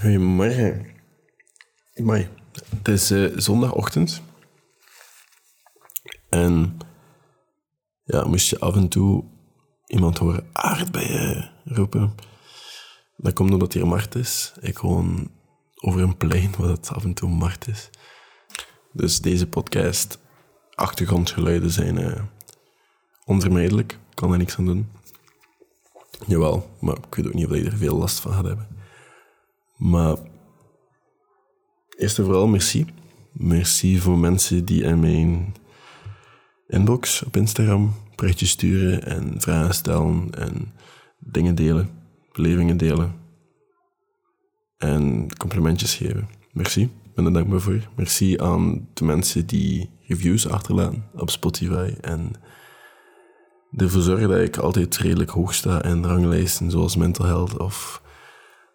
Goedemorgen. Mooi. Het is eh, zondagochtend. En ja, moest je af en toe iemand horen aardbeien roepen. Dat komt omdat hier Mart is. Ik woon over een plein waar het af en toe Mart is. Dus deze podcast, achtergrondgeluiden zijn eh, onvermijdelijk. Ik kan er niks aan doen. Jawel, maar ik weet ook niet of je er veel last van gaat hebben. Maar eerst en vooral merci. Merci voor mensen die in mijn inbox op Instagram berichtjes sturen en vragen stellen en dingen delen, belevingen delen en complimentjes geven. Merci, ik ben er dankbaar voor. Merci aan de mensen die reviews achterlaten op Spotify en ervoor zorgen dat ik altijd redelijk hoog sta in ranglijsten zoals Mental Health of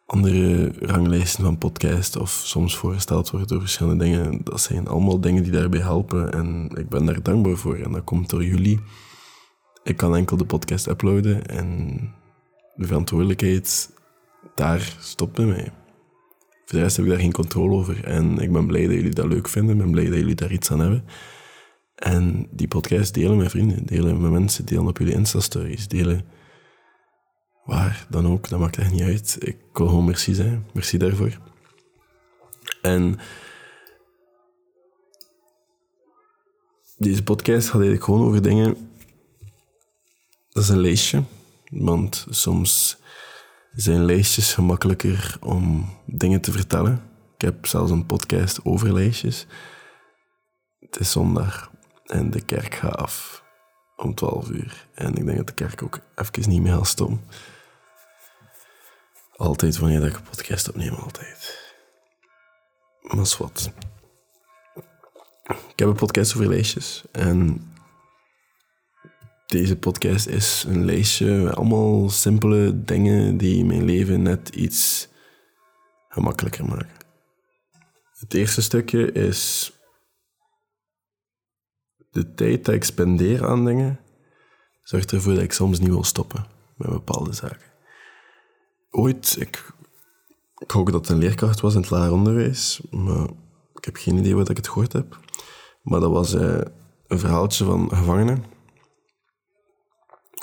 andere ranglijsten van podcast of soms voorgesteld worden door verschillende dingen. Dat zijn allemaal dingen die daarbij helpen en ik ben daar dankbaar voor. En dat komt door jullie. Ik kan enkel de podcast uploaden en de verantwoordelijkheid daar stopt bij mij. Voor de rest heb ik daar geen controle over en ik ben blij dat jullie dat leuk vinden. Ik ben blij dat jullie daar iets aan hebben. En die podcast delen met vrienden, delen met mensen, delen op jullie Insta-stories, delen waar dan ook, dat maakt echt niet uit. Ik wil gewoon merci zijn. Merci daarvoor. En deze podcast gaat eigenlijk gewoon over dingen. Dat is een lijstje, want soms zijn lijstjes gemakkelijker om dingen te vertellen. Ik heb zelfs een podcast over lijstjes. Het is zondag en de kerk gaat af om 12 uur. En ik denk dat de kerk ook even niet meer gaat stom. Altijd wanneer ik een podcast opneem, altijd. Maar wat. Ik heb een podcast over lijstjes. En deze podcast is een lijstje met allemaal simpele dingen die mijn leven net iets gemakkelijker maken. Het eerste stukje is de tijd dat ik spendeer aan dingen zorgt ervoor dat ik soms niet wil stoppen met bepaalde zaken ooit, ik, ik hoop dat het een leerkracht was in het lager onderwijs, maar ik heb geen idee wat ik het gehoord heb. Maar dat was eh, een verhaaltje van gevangenen.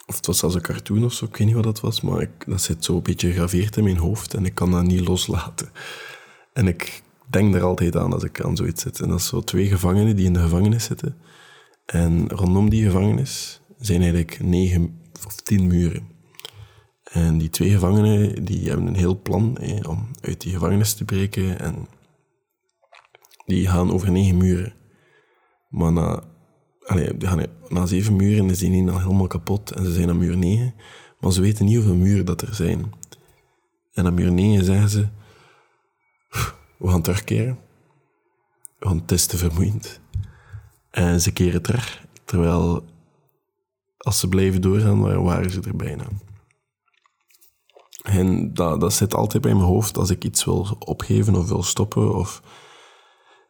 Of het was zelfs een cartoon of zo, ik weet niet wat dat was, maar ik, dat zit zo een beetje gegraveerd in mijn hoofd en ik kan dat niet loslaten. En ik denk er altijd aan als ik aan zoiets zit. En dat is zo twee gevangenen die in de gevangenis zitten. En rondom die gevangenis zijn eigenlijk negen of tien muren. En die twee gevangenen die hebben een heel plan om uit die gevangenis te breken. En die gaan over negen muren. Maar na, allee, gaan, zeven muren is die niet al helemaal kapot en ze zijn aan muur negen. Maar ze weten niet hoeveel muren dat er zijn. En aan muur negen zeggen ze: We gaan terugkeren. Want het is te vermoeiend. En ze keren terug. Terwijl als ze blijven doorgaan, waren ze er bijna. En dat, dat zit altijd bij mijn hoofd als ik iets wil opgeven of wil stoppen. Of,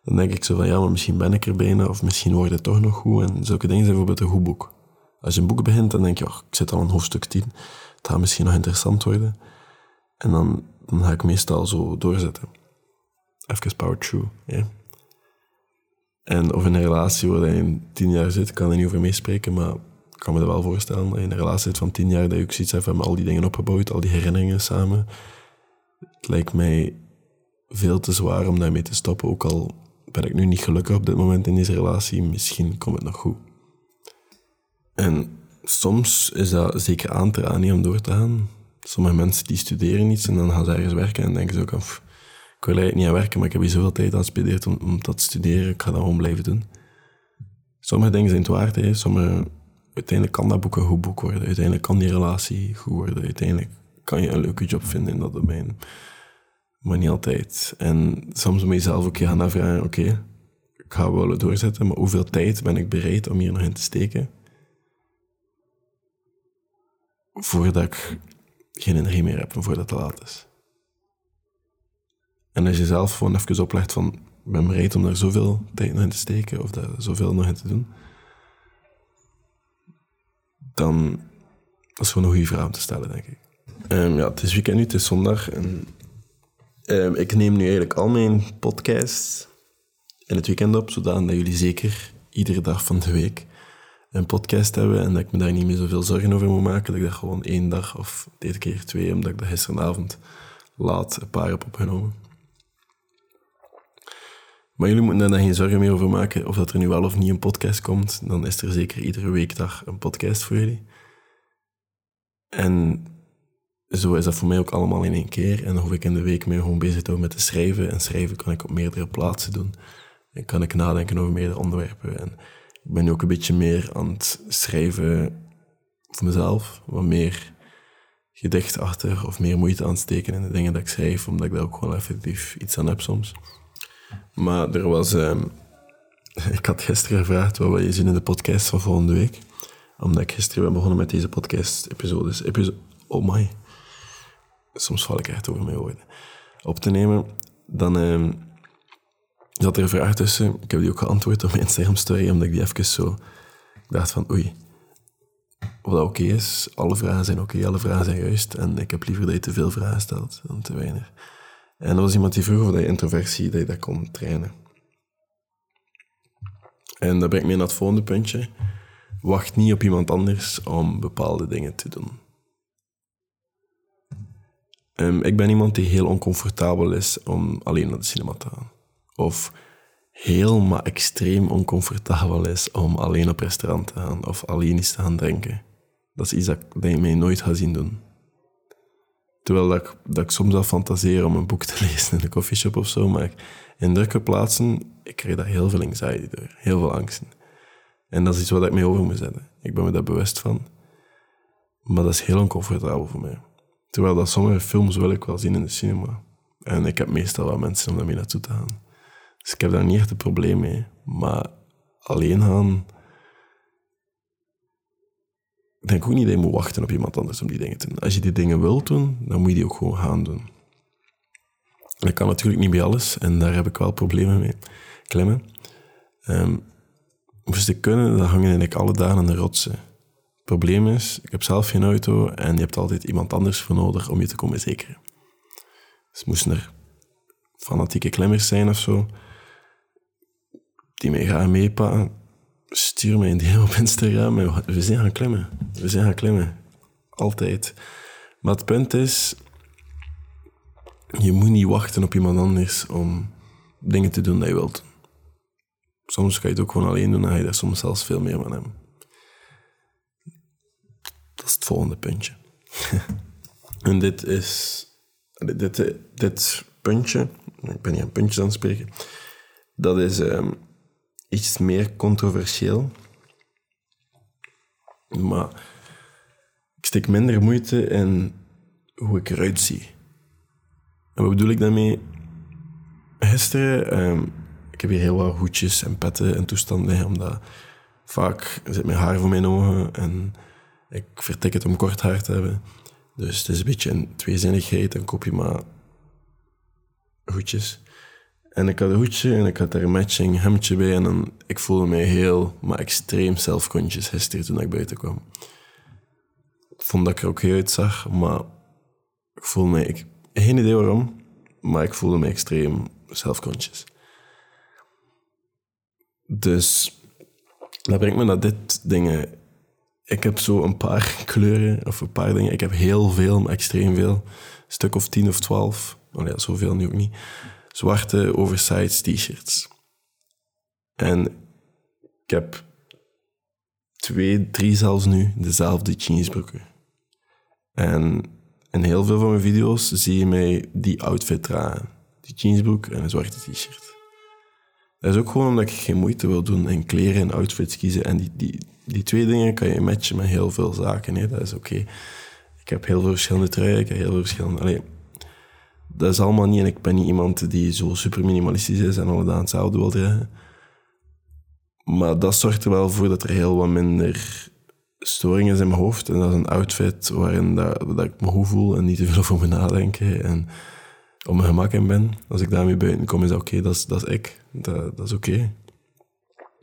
dan denk ik zo van, ja, maar misschien ben ik er bijna, of misschien wordt het toch nog goed. En zulke dingen zijn bijvoorbeeld een goed boek. Als je een boek begint, dan denk je, oh, ik zit al een hoofdstuk 10. Het gaat misschien nog interessant worden. En dan, dan ga ik meestal zo doorzetten. Even power through. En of in een relatie waar je tien jaar zit, kan er niet over meespreken, maar ik kan me dat wel voorstellen. In een relatie van tien jaar dat je ook zoiets hebt met al die dingen opgebouwd, al die herinneringen samen. Het lijkt mij veel te zwaar om daarmee te stoppen. Ook al ben ik nu niet gelukkig op dit moment in deze relatie, misschien komt het nog goed. En soms is dat zeker aan te raden om door te gaan. Sommige mensen die studeren iets en dan gaan ze ergens werken en denken ze ook af, ik wil eigenlijk niet aan werken, maar ik heb hier zoveel tijd aan gespendeerd om, om dat te studeren, ik ga dat gewoon blijven doen. Sommige dingen zijn het waard, hè. sommige uiteindelijk kan dat boek een goed boek worden. Uiteindelijk kan die relatie goed worden. Uiteindelijk kan je een leuke job vinden in dat domein. Maar niet altijd. En soms moet je zelf ook gaan navragen, oké, ik ga wel doorzetten, maar hoeveel tijd ben ik bereid om hier nog in te steken? Voordat ik geen energie meer heb en voordat het te laat is. En als je zelf gewoon even oplegt van, ik ben bereid om daar zoveel tijd nog in te steken of daar zoveel nog in te doen, dan is gewoon een goede vraag om te stellen, denk ik. Um, ja, het is weekend nu, het is zondag. En Ehm, ik neem nu eigenlijk al mijn podcasts in het weekend op, zodat jullie zeker iedere dag van de week een podcast hebben en dat ik me daar niet meer zoveel zorgen over moet maken. Dat ik dat gewoon één dag of deze keer twee, omdat ik dat gisteravond laat een paar heb opgenomen. Maar jullie moeten daar geen zorgen meer over maken of dat er nu wel of niet een podcast komt. Dan is er zeker iedere weekdag een podcast voor jullie. En zo is dat voor mij ook allemaal in één keer. En dan hoef ik in de week meer gewoon bezig te houden met te schrijven. En schrijven kan ik op meerdere plaatsen doen. En kan ik nadenken over meerdere onderwerpen. En ik ben nu ook een beetje meer aan het schrijven voor mezelf. Wat meer gedicht achter of meer moeite aan steken in de dingen dat ik schrijf. Omdat ik daar ook gewoon effectief iets aan heb soms. Maar er was... Ehm, ik had gisteren gevraagd wat wil je zien in de podcast van volgende week. Omdat ik gisteren ben begonnen met deze podcast-episodes. Episode, oh my. Soms val ik echt over mijn woorden. Op te nemen. Dan um, zat er een vraag tussen. Ik heb die ook geantwoord op mijn Instagram-story, omdat ik die even zo... Dacht van, oei, wat dat oké is. Alle vragen zijn oké, alle vragen zijn juist. En ik heb liever dat je te veel vragen stelt dan te weinig. En er was iemand die vroeg of dat introversie, dat je dat kon trainen. En dat brengt me naar het volgende puntje. Wacht niet op iemand anders om bepaalde dingen te doen. Um, ik ben iemand die heel oncomfortabel is om alleen naar de cinema te gaan. Of heel, maar extreem oncomfortabel is om alleen op restaurant te gaan of alleen iets te gaan drinken. Dat is iets dat, dat je mij nooit gaat zien doen. Terwijl dat ik, dat soms al fantaseer om een boek te lezen in een coffeeshop of zo, maar in drukke plaatsen, ik krijg daar heel veel anxiety door, heel veel angsten. En dat is iets wat ik mee over moet zetten. Ik ben me daar bewust van. Maar dat is heel oncomfortabel voor mij. Terwijl dat sommige films wil ik wel zien in de cinema. En ik heb meestal wel mensen om daarmee naartoe te gaan. Dus ik heb daar niet echt een probleem mee. Maar alleen gaan... Denk ook niet dat je moet wachten op iemand anders om die dingen te doen. Als je die dingen wilt doen, dan moet je die ook gewoon gaan doen. Dat kan natuurlijk niet bij alles. En daar heb ik wel problemen mee. Klemmen. Moest ik kunnen, dan hangen ik alle dagen aan de rotsen. Het probleem is, ik heb zelf geen auto en je hebt altijd iemand anders voor nodig om je te komen zekeren. Dus moesten er fanatieke klemmers zijn of zo, die mij gaan meepakken, stuur mij een DM op Instagram we zijn gaan klimmen. We zijn gaan klimmen. Altijd. Maar het punt is, je moet niet wachten op iemand anders om dingen te doen dat je wilt. Soms kan je het ook gewoon alleen doen en ga je daar soms zelfs veel meer van hebben. Dat is het volgende puntje. en dit is... Dit, dit, puntje, ik ben niet aan puntjes aan het spreken, dat is um, iets meer controversieel. Maar ik steek minder moeite in hoe ik eruit zie. En wat bedoel ik daarmee? Gisteren, um, ik heb hier heel wat hoedjes en petten en toestanden, omdat vaak zit mijn haar voor mijn ogen en ik vertik het om kort haar te hebben. Dus het is een beetje een tweezinnigheid, dan koop je maar hoedjes. En ik had een hoedje en ik had daar een matching hemdje bij. En dan, ik voelde mij heel, maar extreem zelfconscious gisteren toen ik buiten kwam. Ik vond dat ik er ook heel uitzag, maar ik voelde mij... Ik, geen idee waarom, maar ik voelde me extreem self-conscious. Dus dat brengt me naar dit dingen. Ik heb zo een paar kleuren of een paar dingen. Ik heb heel veel, extreem veel. Een stuk of tien of twaalf. Oh ja, zoveel nu ook niet zwarte oversized t-shirts. En ik heb twee, drie zelfs nu dezelfde jeansbroeken. En in heel veel van mijn video's zie je mij die outfit dragen. Die jeansbroek en een zwarte t-shirt. Dat is ook gewoon omdat ik geen moeite wil doen in kleren en outfits kiezen. En die, die, die twee dingen kan je matchen met heel veel zaken. Hè. Dat is oké. Ik heb heel veel verschillende truien, ik heb heel veel verschillende... Allee, dat is allemaal niet. En ik ben niet iemand die zo super minimalistisch is en alle dagen hetzelfde wil dragen. Maar dat zorgt er wel voor dat er heel wat minder storing is in mijn hoofd. En dat is een outfit waarin dat, ik me goed voel en niet te veel over me nadenken. En op mijn gemak in ben. Als ik daarmee buiten kom, is dat oké. Dat, is, dat is ik. Dat, dat is oké.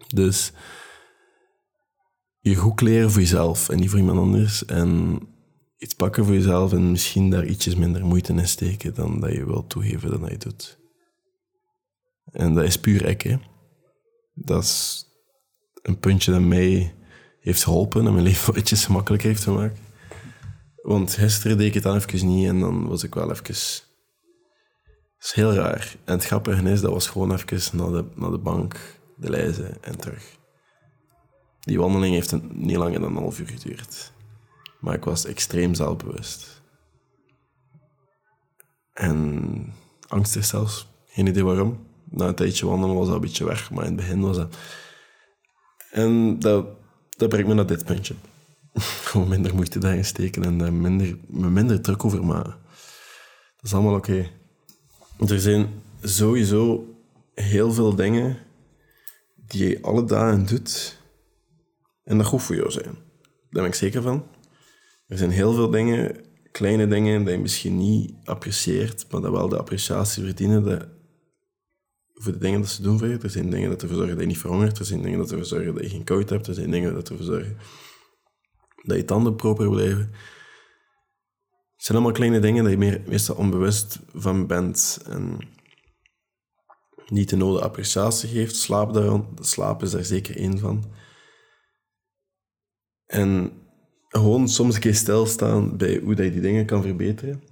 Dus je goed kleren voor jezelf en niet voor iemand anders. En iets pakken voor jezelf en misschien daar ietsjes minder moeite in steken dan dat je wilt toegeven dan dat je doet. En dat is puur hè. Dat is een puntje dat mij heeft geholpen en mijn leven ietsjes gemakkelijker heeft gemaakt. Want gisteren deed ik het dan even niet en dan was ik wel even... Dat is heel raar. En het grappige is, dat was gewoon even naar de, naar de bank, de lijzen en terug. Die wandeling heeft een, niet langer dan een half uur geduurd. Maar ik was extreem zelfbewust. En angstig zelfs. Geen idee waarom. Na een tijdje wandelen was dat een beetje weg, maar in het begin was dat... En dat, dat brengt me naar dit puntje. Gewoon minder moeite daarin steken en minder, me minder druk over maken. Dat is allemaal oké. Er zijn sowieso heel veel dingen die je alle dagen doet en dat goed voor jou zijn. Daar ben ik zeker van. Er zijn heel veel dingen, kleine dingen, die je misschien niet apprecieert, maar dat wel de appreciatie verdienen dat, voor de dingen dat ze doen voor je. Er zijn dingen dat ervoor zorgen dat je niet verhongert. Er zijn dingen dat ervoor zorgen dat je geen koud hebt. Er zijn dingen dat ervoor zorgen dat je tanden proper blijven. Het zijn allemaal kleine dingen dat je meer, meestal onbewust van bent en niet de nodige appreciatie geeft. Slaap, daar, slaap is daar zeker één van. En gewoon soms een keer stilstaan bij hoe dat je die dingen kan verbeteren.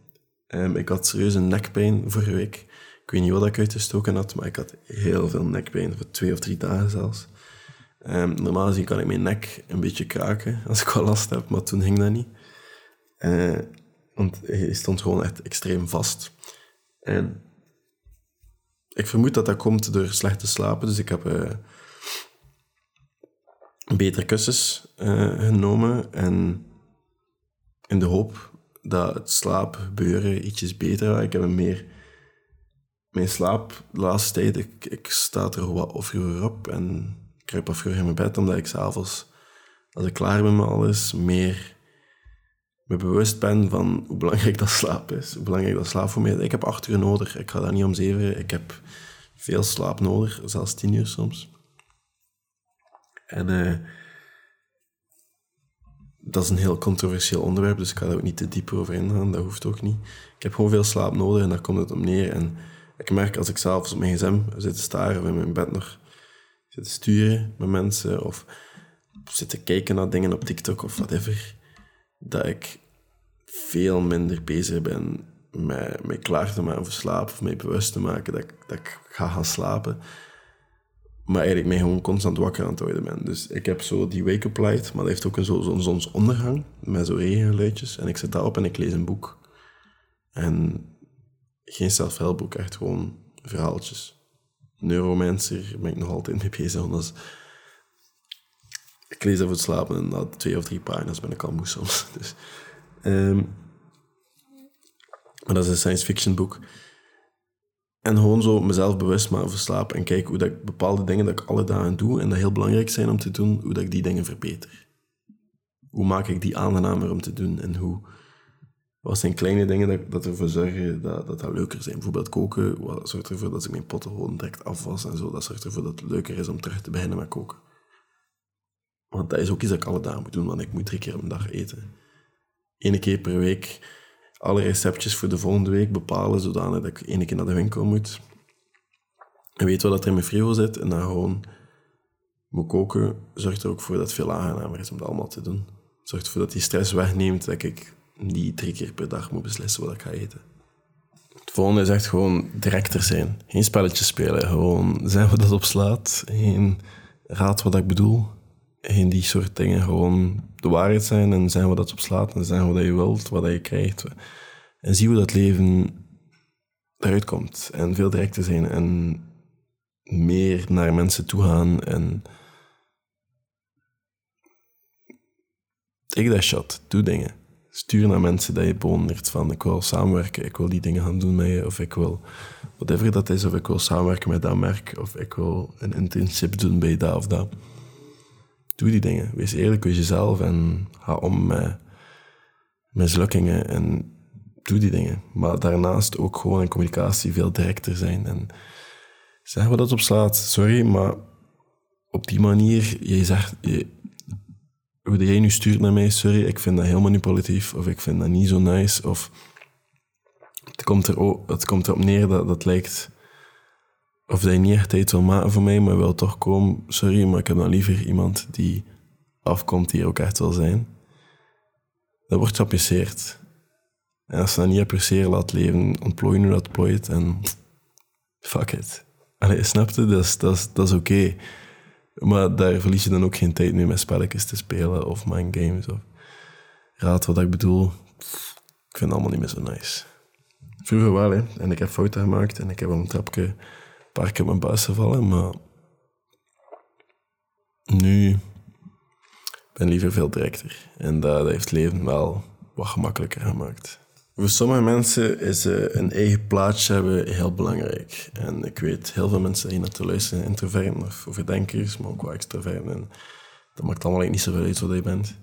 Um, ik had serieus een nekpijn vorige week. Ik weet niet wat ik uitgestoken had, maar ik had heel veel nekpijn, voor twee of drie dagen zelfs. Um, normaal gezien kan ik mijn nek een beetje kraken als ik wel last heb, maar toen ging dat niet. Uh, want hij stond gewoon echt extreem vast. En ik vermoed dat dat komt door slecht te slapen, dus ik heb uh, betere kussens uh, genomen en in de hoop dat het slaapgebeuren ietsjes beter was. Ik heb meer... Mijn slaap de laatste tijd, ik, ik sta er wat vroeger op en kruip wat vroeger in mijn bed, omdat ik s'avonds, als ik klaar ben met alles, meer me bewust ben van hoe belangrijk dat slaap is. Hoe belangrijk dat slaap voor mij is. Ik heb acht uur nodig. Ik ga daar niet om zeven. Ik heb veel slaap nodig, zelfs tien uur soms. En uh, dat is een heel controversieel onderwerp, dus ik ga daar ook niet te diep over ingaan. Dat hoeft ook niet. Ik heb gewoon veel slaap nodig en daar komt het op neer. En ik merk als ik s'avonds op mijn gsm zit te staren of in mijn bed nog zit te sturen met mensen of zit te kijken naar dingen op TikTok of whatever, dat ik veel minder bezig ben met mij klaar te maken voor slaap of mij bewust te maken dat dat ik ga gaan slapen. Maar eigenlijk mij gewoon constant wakker aan het houden ben. Dus ik heb zo die wake-up light, maar dat heeft ook zo'n zo zonsondergang met zo regengeluidjes. En ik zit daarop en ik lees een boek. En geen zelfhelpboek, echt gewoon verhaaltjes. Neuromancer ben ik nog altijd mee bezig. Anders ik lees even het slapen en na twee of drie pagina's ben ik al moe soms. Dus, um, maar dat is een science fiction boek. En gewoon zo mezelf bewust maken van slaap en kijken hoe dat ik bepaalde dingen dat ik alle dagen doe en dat heel belangrijk zijn om te doen, hoe dat ik die dingen verbeter. Hoe maak ik die aangenamer om te doen en hoe... Wat zijn kleine dingen dat, dat ervoor zorgen dat, dat dat leuker zijn? Bijvoorbeeld koken, wat zorgt ervoor dat ik mijn potten gewoon direct afwas en zo. Dat zorgt ervoor dat het leuker is om terug te beginnen met koken. Want dat is ook iets dat ik alle dagen moet doen, want ik moet drie keer op een dag eten. Eén keer per week alle receptjes voor de volgende week bepalen, zodanig dat ik één keer naar de winkel moet. En weet wat er in mijn frigo zit en dan gewoon moet koken, zorgt er ook voor dat het veel aangenamer is om dat allemaal te doen. Zorgt ervoor dat die stress wegneemt, dat ik niet drie keer per dag moet beslissen wat ik ga eten. Het volgende is echt gewoon directer zijn. Geen spelletjes spelen, gewoon zijn wat dat opslaat. Geen raad wat ik bedoel. Geen die soort dingen. Gewoon de waarheid zijn en zijn wat dat opslaat en zijn wat je wilt, wat je krijgt. En zie hoe dat leven eruit komt. En veel directer zijn en meer naar mensen toe gaan en take that shot, doe dingen. Stuur naar mensen dat je bewondert van ik wil samenwerken, ik wil die dingen gaan doen met je, of ik wil whatever dat is, of ik wil samenwerken met dat merk, of ik wil een internship doen bij dat of dat. Doe die dingen. Wees eerlijk met jezelf en ga om met mislukkingen en doe die dingen. Maar daarnaast ook gewoon in communicatie veel directer zijn en zeg wat dat op slaat. Sorry, maar op die manier, je zegt, je, hoe jij nu stuurt naar mij, sorry, ik vind dat heel manipulatief, of ik vind dat niet zo nice, of het komt, er het komt erop neer dat dat lijkt of dat je niet echt tijd wil maken voor mij, maar wil toch komen, sorry, maar ik heb dan liever iemand die afkomt die ook echt wil zijn. Dat wordt geapprecieerd. En als ze dat niet appreciëren, laat leven, ontplooien hoe dat plooit en fuck it. Allee, snapte? Dat is, dat is, dat is oké. Maar daar verlies je dan ook geen tijd meer met spelletjes te spelen of mindgames. Of... Raad wat ik bedoel. Ik vind het allemaal niet meer zo nice. Vroeger wel, hè. En ik heb fouten gemaakt en ik heb een trapje paar keer op mijn buis gevallen, maar nu ben liever veel directer. En dat, heeft het leven wel wat gemakkelijker gemaakt. Voor sommige mensen is uh, een eigen plaatje hebben heel belangrijk. En ik weet heel veel mensen die naar te luisteren, introverten of overdenkers, maar ook wel extroverten. En dat maakt allemaal niet zoveel uit wat je bent.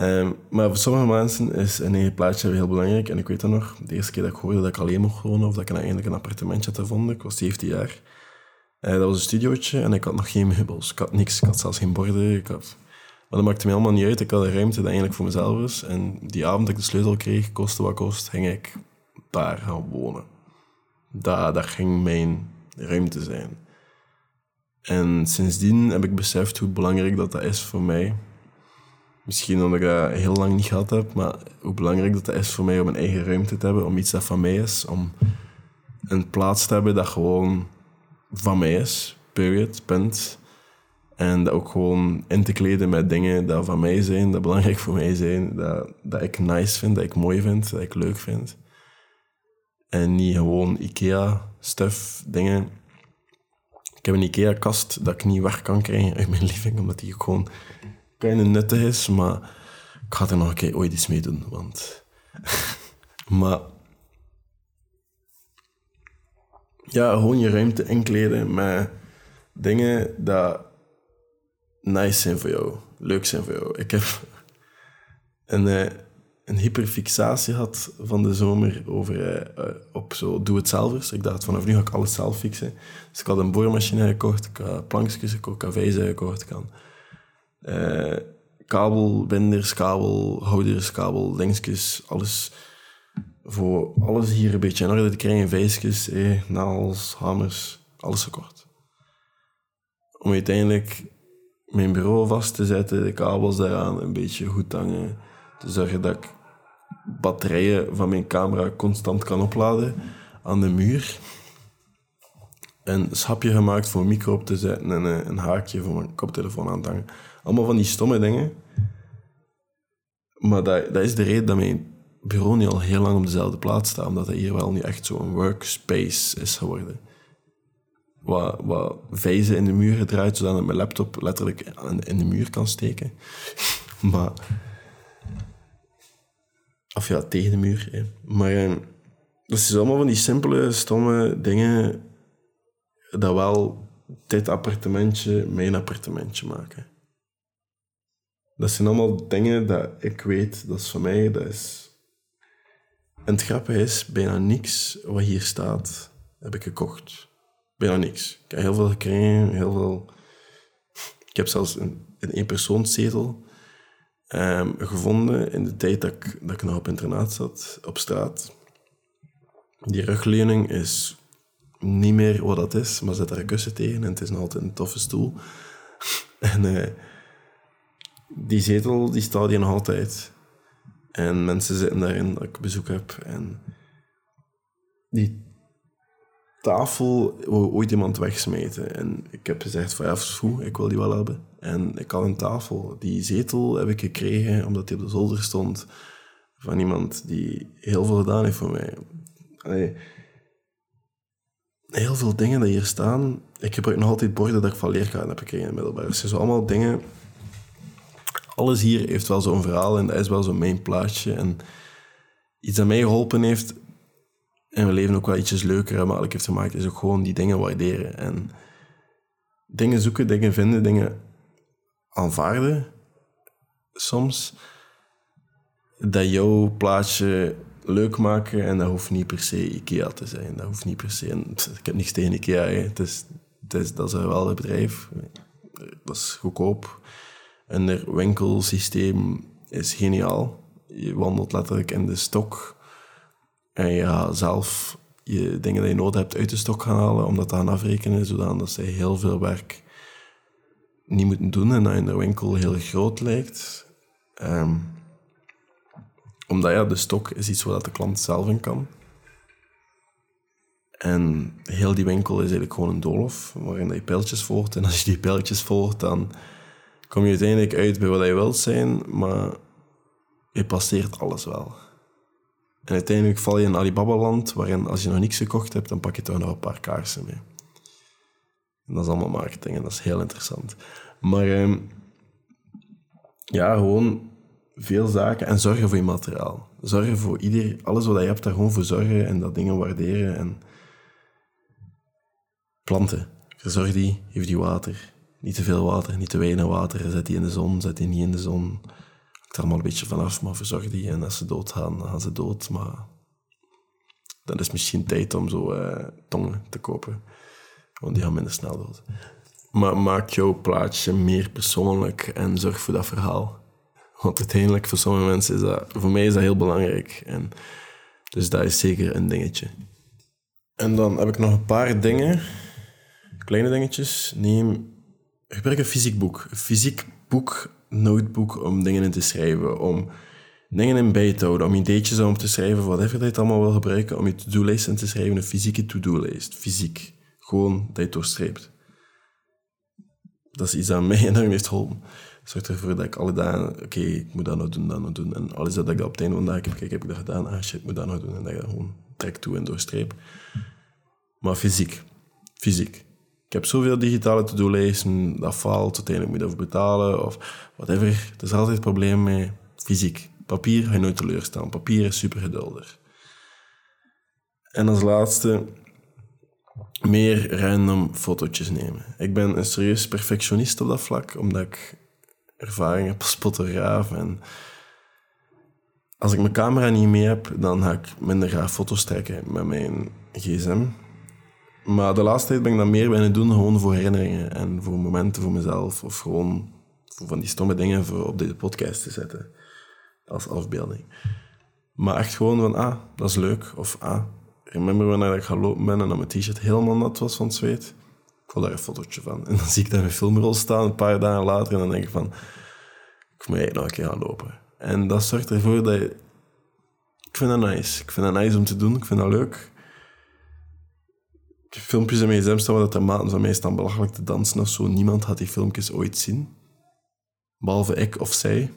Um, maar voor sommige mensen is een eigen plaatje heel belangrijk. En ik weet dat nog, de eerste keer dat ik hoorde dat ik alleen mocht wonen, of dat ik eigenlijk een appartementje had gevonden, ik was 17 jaar. Uh, dat was een studiootje en ik had nog geen meubels. Ik had niks, ik had zelfs geen borden. Ik had maar dat maakte me allemaal niet uit. Ik had een ruimte dat eigenlijk voor mezelf was. En die avond dat ik de sleutel kreeg, kostte wat kost, ging ik daar gaan wonen. Dat, dat ging mijn ruimte zijn. En sindsdien heb ik beseft hoe belangrijk dat, dat is voor mij. Misschien omdat ik dat heel lang niet gehad heb, maar hoe belangrijk dat, dat is voor mij om een eigen ruimte te hebben, om iets dat van mij is, om een plaats te hebben dat gewoon van mij is. Period, punt. En dat ook gewoon in te kleden met dingen die van mij zijn, dat belangrijk voor mij zijn, dat, dat ik nice vind, dat ik mooi vind, dat ik leuk vind. En niet gewoon IKEA-stuff, dingen. Ik heb een IKEA-kast dat ik niet weg kan krijgen uit mijn living, omdat die gewoon klein nuttig is, maar ik ga er nog een keer ooit iets mee doen, want... maar... Ja, gewoon je ruimte inkleden met dingen dat nice zijn voor jou, leuk zijn voor jou. Ik heb een, uh, een hyperfixatie gehad van de zomer over, uh, op zo doe-het-zelvers. Ik dacht, vanaf nu ga ik alles zelf fixen. Dus ik had een boormachine gekocht, ik had plankjes gekocht, cafés gekocht, ik had uh, kabelbinders, kabelhouders, kabel, dingetjes, alles voor alles hier een beetje in orde te krijgen, vijsjes, eh, hamers, alles gekocht. Om uiteindelijk mijn bureau vast te zetten, de kabels daaraan een beetje goed hangen. Te zorgen dat ik batterijen van mijn camera constant kan opladen aan de muur. Een schapje gemaakt voor een micro op te zetten en een, haakje voor mijn koptelefoon aan te hangen. Allemaal van die stomme dingen. Maar dat, dat is de reden dat mijn bureau niet al heel lang op dezelfde plaats staat, omdat het hier wel nu echt zo'n workspace is geworden wat, wat vijzen in de muur gedraaid, zodat ik mijn laptop letterlijk in de muur kan steken. maar... Of ja, tegen de muur. Hè. Maar eh, dat is allemaal van die simpele, stomme dingen dat wel dit appartementje mijn appartementje maken. Dat zijn allemaal dingen dat ik weet, dat is van mij, dat is... En het grappige is, bijna niks wat hier staat, heb ik gekocht bijna niks. Ik heb heel veel gekregen, heel veel... Ik heb zelfs een, een eenpersoonszetel um, gevonden in de tijd dat ik, dat ik nog op internaat zat, op straat. Die rugleuning is niet meer wat dat is, maar zet daar een kussen tegen en het is nog altijd een toffe stoel. en uh, die zetel die staat hier nog altijd. En mensen zitten daarin dat ik bezoek heb. En die tafel wou ooit iemand wegsmijten. En ik heb gezegd van ja, goed, ik wil die wel hebben. En ik had een tafel. Die zetel heb ik gekregen omdat die op de zolder stond van iemand die heel veel gedaan heeft voor mij. heel veel dingen die hier staan. Ik gebruik nog altijd borden dat ik van leerkrachten heb gekregen in middelbaar. Dus zijn allemaal dingen... Alles hier heeft wel zo'n verhaal en dat is wel zo'n mijn plaatje. En iets dat mij geholpen heeft, en we leven ook wel ietsjes leuker en makkelijk heeft gemaakt, is ook gewoon die dingen waarderen. En dingen zoeken, dingen vinden, dingen aanvaarden. Soms. Dat jouw plaatje leuk maken en dat hoeft niet per se IKEA te zijn. Dat hoeft niet per se. ik heb niks tegen IKEA. Het is, dat is wel een bedrijf. Dat is goedkoop. En het winkelsysteem is geniaal. Je wandelt letterlijk in de stok en je gaat zelf je dingen die je nodig hebt uit de stok gaan halen, om dat gaan afrekenen, zodat ze heel veel werk niet moeten doen en dat in de winkel heel groot lijkt. Ehm, omdat ja, de stok is iets waar de klant zelf in kan. En heel die winkel is eigenlijk gewoon een doolhof waarin je pijltjes volgt. En als je die pijltjes volgt, dan kom je uiteindelijk uit bij wat je wilt zijn, maar je passeert alles wel. En uiteindelijk val je in Alibaba-land, waarin als je nog niks gekocht hebt, dan pak je toch nog een paar kaarsen mee. En dat is allemaal marketing en dat is heel interessant. Maar ehm, ja, gewoon veel zaken en zorgen voor je materiaal. Zorgen voor ieder, alles wat je hebt, daar gewoon voor zorgen en dat dingen waarderen. En planten, verzorg die, geef die water. Niet te veel water, niet te weinig water. Zet die in de zon, zet die niet in de zon. Hangt er allemaal een beetje vanaf, maar verzorg die. En als ze doodgaan, dan gaan ze dood. Maar dan is misschien tijd om zo uh, tongen te kopen. Want die gaan minder snel dood. Maar maak jouw plaatje meer persoonlijk en zorg voor dat verhaal. Want uiteindelijk, voor sommige mensen is dat... Voor mij is dat heel belangrijk. En dus dat is zeker een dingetje. En dan heb ik nog een paar dingen kleine dingetjes. Neem, gebruik een fysiek boek. Een fysiek boek, notebook, om dingen in te schrijven. Om dingen in bij te houden. Om ideetjes om te schrijven. Whatever je het allemaal wil gebruiken. Om je to-do-lijst in te schrijven. Een fysieke to-do-lijst. Fysiek. Gewoon dat je het doorstreept. Dat is iets dat mij enorm heeft geholpen. Zorg ervoor dat ik alle dagen... Oké, ik moet dat nog doen, dat nog doen. En alles dat ik op het einde van de dag heb... Kijk, heb ik dat gedaan? Ah, shit, ik moet dat nog doen. En dat je gewoon trek toe en doorstreep. Maar fysiek. Fysiek. Heb zoveel digitale to-do-lijsten, dat faalt, uiteindelijk moet je betalen of whatever. Er is altijd probleem mee. Fysiek. Papier ga je nooit teleurstaan. Papier is super geduldig. En als laatste, meer random fotootjes nemen. Ik ben een serieus perfectionist op dat vlak, omdat ik ervaring heb als fotograaf. En als ik mijn camera niet mee heb, dan ga ik minder graag foto's trekken met mijn gsm. Maar de laatste tijd ben ik dat meer bijna doen, gewoon voor herinneringen en voor momenten voor mezelf. Of gewoon voor van die stomme dingen voor op deze podcast te zetten. Als afbeelding. Maar echt gewoon van, ah, dat is leuk. Of, ah, remember wanneer ik ga lopen ben en dat mijn t-shirt helemaal nat was van het zweet. Ik wil daar een fotootje van. En dan zie ik daar mijn filmrol staan een paar dagen later en dan denk ik van, ik moet eigenlijk nog een keer gaan lopen. En dat zorgt ervoor dat je... Ik vind dat nice. Ik vind dat nice om te doen. Ik vind dat leuk filmpjes in mijn gsm staan dat er maten van mij staan belachelijk te dansen of zo. Niemand had die filmpjes ooit zien. Behalve ik of zij.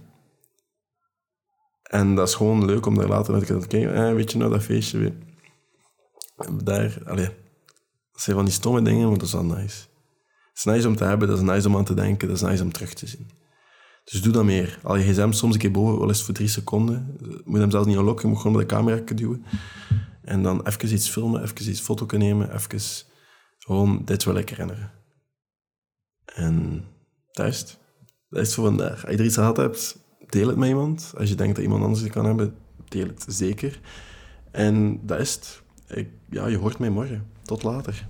En dat is gewoon leuk om daar later naar te kijken. Eh, weet je nou, dat feestje weer. Daar, allee. Dat zijn van die stomme dingen, maar dat is wel nice. Het is nice om te hebben, dat is nice om aan te denken, dat is nice om terug te zien. Dus doe dat meer. Al je gsm soms een keer boven, wel eens voor drie seconden. Je moet hem zelfs niet unlocken, je moet gewoon met de camera duwen. En dan even iets filmen, even iets foto nemen, even gewoon, dit wil ik herinneren. En dat is het. Dat is voor vandaag. Als je er iets gehad hebt, deel het met iemand. Als je denkt dat iemand anders het kan hebben, deel het zeker. En dat is het. Ik, ja, je hoort mij morgen. Tot later.